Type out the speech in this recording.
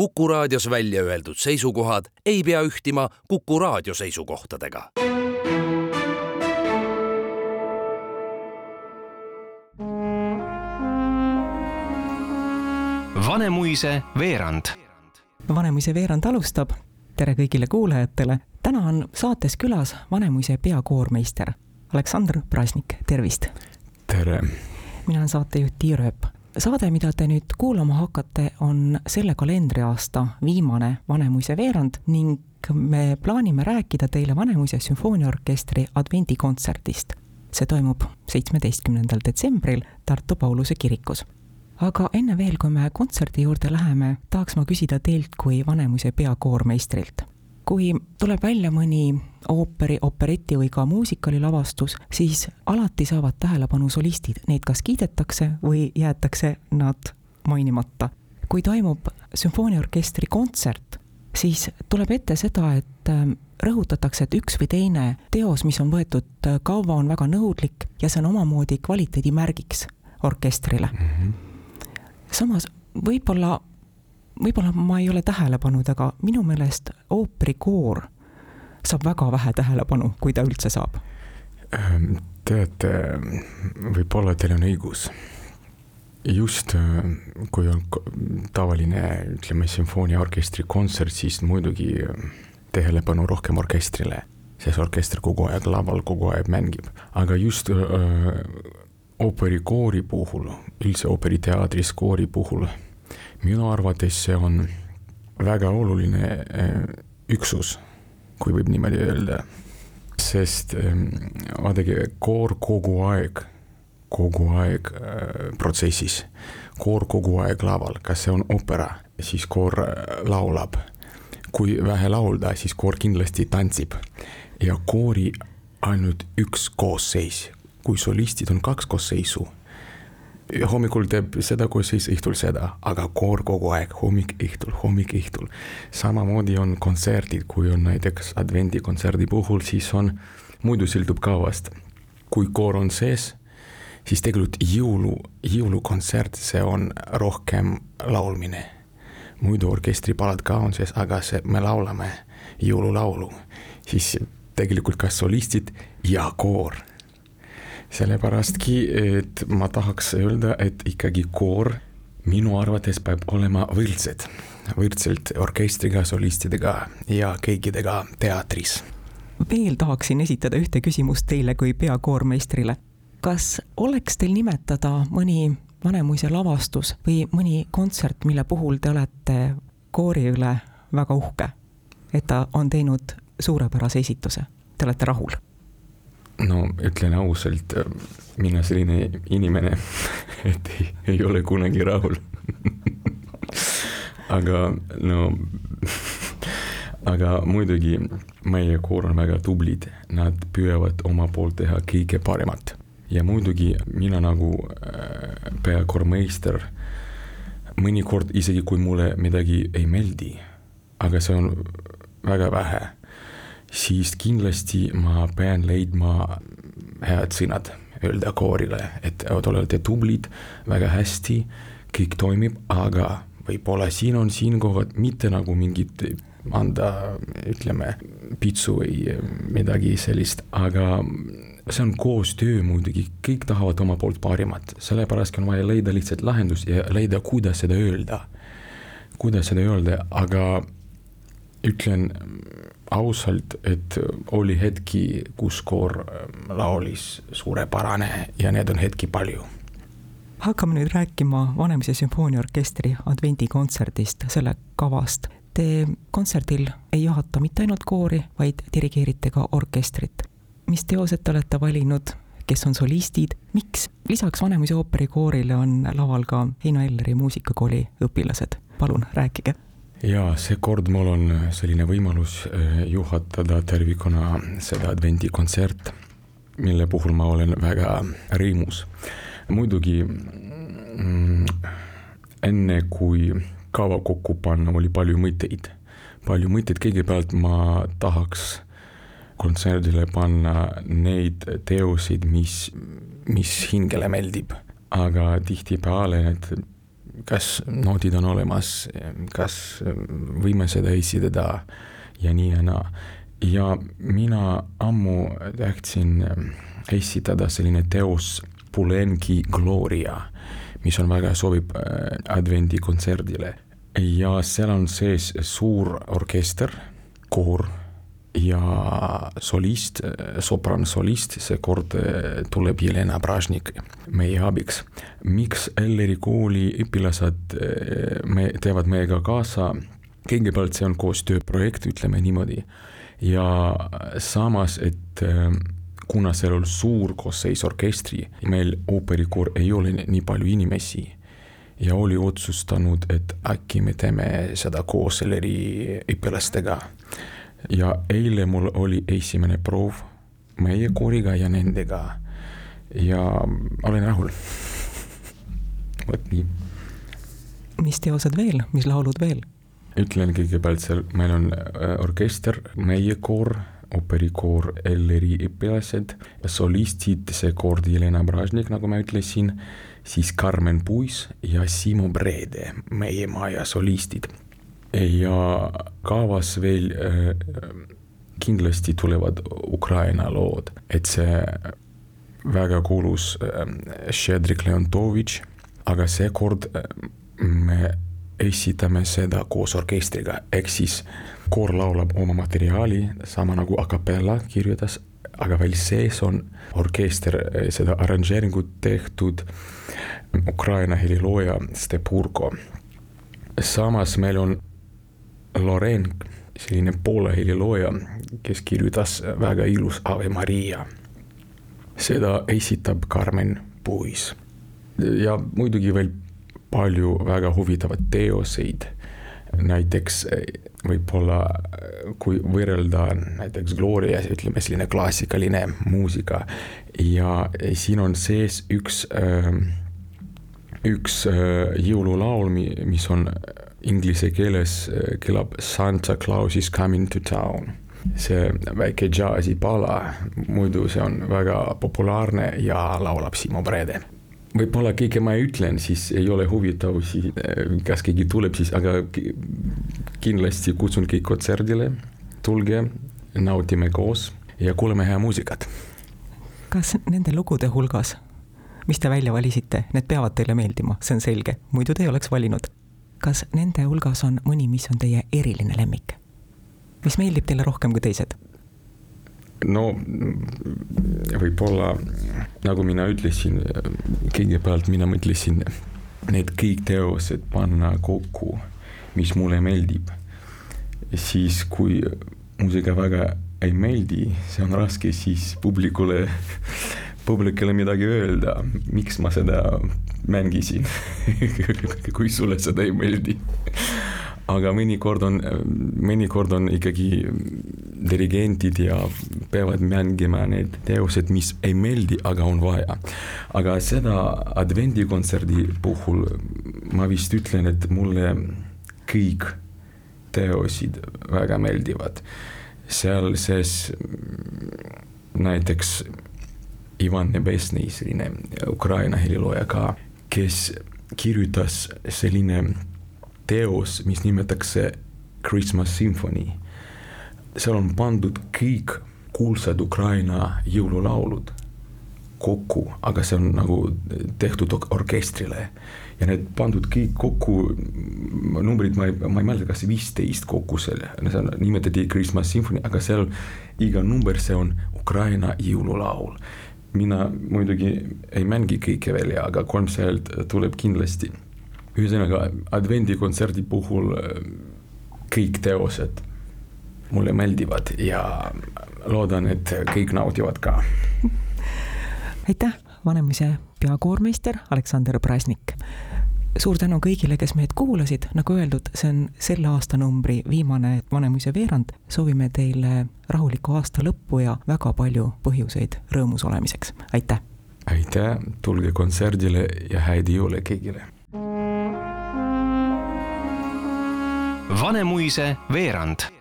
Kuku raadios välja öeldud seisukohad ei pea ühtima Kuku raadio seisukohtadega. Vanemuise veerand. Vanemuise veerand alustab. tere kõigile kuulajatele. täna on saates külas Vanemuise peakoormeister Aleksandr Prasnik, tervist. tere. mina olen saatejuht Tiia Rööp saade, mida te nüüd kuulama hakkate, on selle kalendriaasta viimane Vanemuise veerand ning me plaanime rääkida teile Vanemuise sümfooniaorkestri advendikontsertist. see toimub seitsmeteistkümnendal detsembril Tartu Pauluse kirikus. aga enne veel, kui me kontserdi juurde läheme, tahaks ma küsida teilt kui Vanemuise peakoormeistrilt kui tuleb välja mõni ooperi, opereti või ka muusikalilavastus, siis alati saavad tähelepanu solistid, neid kas kiidetakse või jäetakse nad mainimata. kui toimub sümfooniaorkestri kontsert, siis tuleb ette seda, et ähm, rõhutatakse, et üks või teine teos, mis on võetud äh, kaua, on väga nõudlik ja see on omamoodi kvaliteedimärgiks orkestrile mm. -hmm. samas võib-olla võib-olla ma ei ole tähele pannud, aga minu meelest ooperikoor saab väga vähe tähelepanu, kui ta üldse saab. Ehm, teate, võib-olla teil on õigus. just äh, kui on tavaline, ütleme, sümfooniaorkestri kontsert, siis muidugi äh, tähelepanu rohkem orkestrile, sest orkester kogu aeg laval kogu aeg mängib, aga just öö, ooperikoori puhul, üldse ooperiteatris koori puhul minu arvates see on väga oluline eh, üksus, kui võib niimoodi öelda. sest ehm, vaadake, koor kogu aeg, kogu aeg äh, protsessis, koor kogu aeg laval, kas see on opera, siis koor laulab. kui vähe laulda, siis koor kindlasti tantsib. Ja koori ainult üks koosseis, kui solistid on kaks koosseisu hommikul teeb seda koosseis, õhtul seda, aga koor kogu aeg, hommik, õhtul, hommik, õhtul. samamoodi on kontserdid, kui on näiteks advendikontserdi puhul, siis on, muidu sõltub kavast. kui koor on sees, siis tegelikult jõulu, jõulukontsert, see on rohkem laulmine. muidu orkestripalad ka on sees, aga see, me laulame jõululaulu, siis tegelikult ka solistid ja koor sellepärastki, et ma tahaks öelda, et ikkagi koor minu arvates peab olema võrdsed, võrdselt orkestriga, solistidega ja kõikidega teatris. veel tahaksin esitada ühte küsimust teile kui peakoormeistrile. kas oleks teil nimetada mõni Vanemuise lavastus või mõni kontsert, mille puhul te olete koori üle väga uhke, et ta on teinud suurepärase esituse, te olete rahul? No ütlen ausalt, mina selline inimene, et ei, ei ole kunagi rahul. Aga no, aga muidugi meie koor on väga tublid, nad püüavad oma poolt teha kõige paremat. ja muidugi mina nagu äh, peakoormeister, mõnikord isegi kui mulle midagi ei meeldi, aga see on väga vähe siis kindlasti ma pean leidma head sõnad, öelda koorile, et te olete tublid, väga hästi, kõik toimib, aga võib-olla siin on siinkohal mitte nagu mingit anda, ütleme, pitsu või midagi sellist, aga see on koostöö muidugi, kõik tahavad oma poolt parimat, sellepärast on vaja leida lihtsalt lahendus ja leida, kuidas seda öelda. kuidas seda öelda, aga ütlen ausalt, et oli hetki, kus koor ähm, laulis suurepärane ja need on hetki palju. hakkame nüüd rääkima Vanemuise sümfooniaorkestri advendikontserdist, selle kavast. Te kontserdil ei juhata mitte ainult koori, vaid dirigeerite ka orkestrit. mis teosed te olete valinud, kes on solistid, miks lisaks Vanemuise ooperikoorile on laval ka Heino Elleri muusikakooli õpilased? palun rääkige ja seekord mul on selline võimalus äh, juhatada tervikuna seda advendikontserti, mille puhul ma olen väga rõõmus. muidugi mm, enne kui kava kokku panna, oli palju mõtteid, palju mõtteid, kõigepealt ma tahaks kontserdile panna neid teoseid, mis, mis hingele meeldib, aga tihtipeale need kas noodid on olemas, kas võime seda esitada ja nii ja naa. ja mina ammu tahtsin esitada selline teos Pulenki Gloria, mis on väga sobib advendikontserdile ja seal on sees suur orkester, koor ja solist, sopransolist, seekord eh, tuleb Jelena Pražnik meie abiks. miks Elleri kooli õpilased eh, me, teevad meiega kaasa, kõigepealt see on koostööprojekt, ütleme niimoodi, ja samas, et eh, kuna seal on suur koosseis orkestri, meil ooperikoor ei ole nii palju inimesi. Ja oli otsustanud, et äkki me teeme seda koos Elleri õpilastega ja eile mul oli esimene proov meie kooriga ja nendega ja olen rahul. vot nii. mis teosed veel, mis laulud veel? ütlen kõigepealt seal, meil on äh, orkester, meie koor, operikoor Elleri õpilased, solistid, seekord Jelena Bražnik, nagu ma ütlesin, siis Carmen Puis ja Simo Brede, meie maja solistid ja kavas veel äh, kindlasti tulevad Ukraina lood, et see väga kuulus Šedrik äh, Leontovitš, aga seekord äh, me esitame seda koos orkestriga, ehk siis koor laulab oma materjali, sama nagu a capella kirjutas, aga veel sees on orkester seda arranžeeringut tehtud Ukraina helilooja Stepurko. samas meil on Loren, selline Poola helilooja, kes kirjutas väga ilus Ave Maria. seda esitab Carmen Puis. ja muidugi veel palju väga huvitavaid teoseid. näiteks võib-olla, kui võrrelda näiteks Glorias, ütleme selline klassikaline muusika ja siin on sees üks, üks jõululaul, mis on inglise keeles eh, kõlab Santa Claus is coming to town. see väike džässipala, muidu see on väga populaarne ja laulab Simo Brede võib-olla kõike ma ütlen, siis ei ole huvitav, eh, kas keegi tuleb, siis aga kindlasti kutsun kõik kontserdile, tulge, naudime koos ja kuulame hea muusikat. kas nende lugude hulgas, mis te välja valisite, need peavad teile meeldima, see on selge, muidu te ei oleks valinud kas nende hulgas on mõni, mis on teie eriline lemmik? mis meeldib teile rohkem kui teised? no võib-olla nagu mina ütlesin, kõigepealt mina mõtlesin need kõik teosed panna kokku, mis mulle meeldib. siis, kui muusika väga ei meeldi, see on raske siis publikule, publikule midagi öelda, miks ma seda mängisin kui sulle seda ei meeldi. aga mõnikord on, mõnikord on ikkagi dirigentid ja peavad mängima need teosed, mis ei meeldi, aga on vaja. aga seda advendikontserdi puhul ma vist ütlen, et mulle kõik teosid väga meeldivad. seal sees näiteks Ivan Nebesnõi, selline Ukraina helilooja ka kes kirjutas selline teos, mis nimetatakse Christmas Symphony. seal on pandud kõik kuulsad Ukraina jõululaulud kokku, aga see on nagu tehtud orkestrile ja need pandud kõik kokku, numbrid ma ei, ma ei mäleta, kas viisteist kokku selle, see nimetati Christmas Symphony, aga seal iga number, see on Ukraina jõululaul mina muidugi ei mängi kõike välja, aga kolmsajalt tuleb kindlasti. ühesõnaga advendikontserdi puhul äh, kõik teosed mulle meeldivad ja loodan, et kõik naudivad ka. aitäh, Vanemuise peakoormeister Aleksander Prasnik suur tänu kõigile, kes meid kuulasid, nagu öeldud, see on selle aastanumbri viimane Vanemuise veerand. soovime teile rahulikku aasta lõppu ja väga palju põhjuseid rõõmus olemiseks, aitäh! aitäh, tulge kontserdile ja häid jõule kõigile! Vanemuise veerand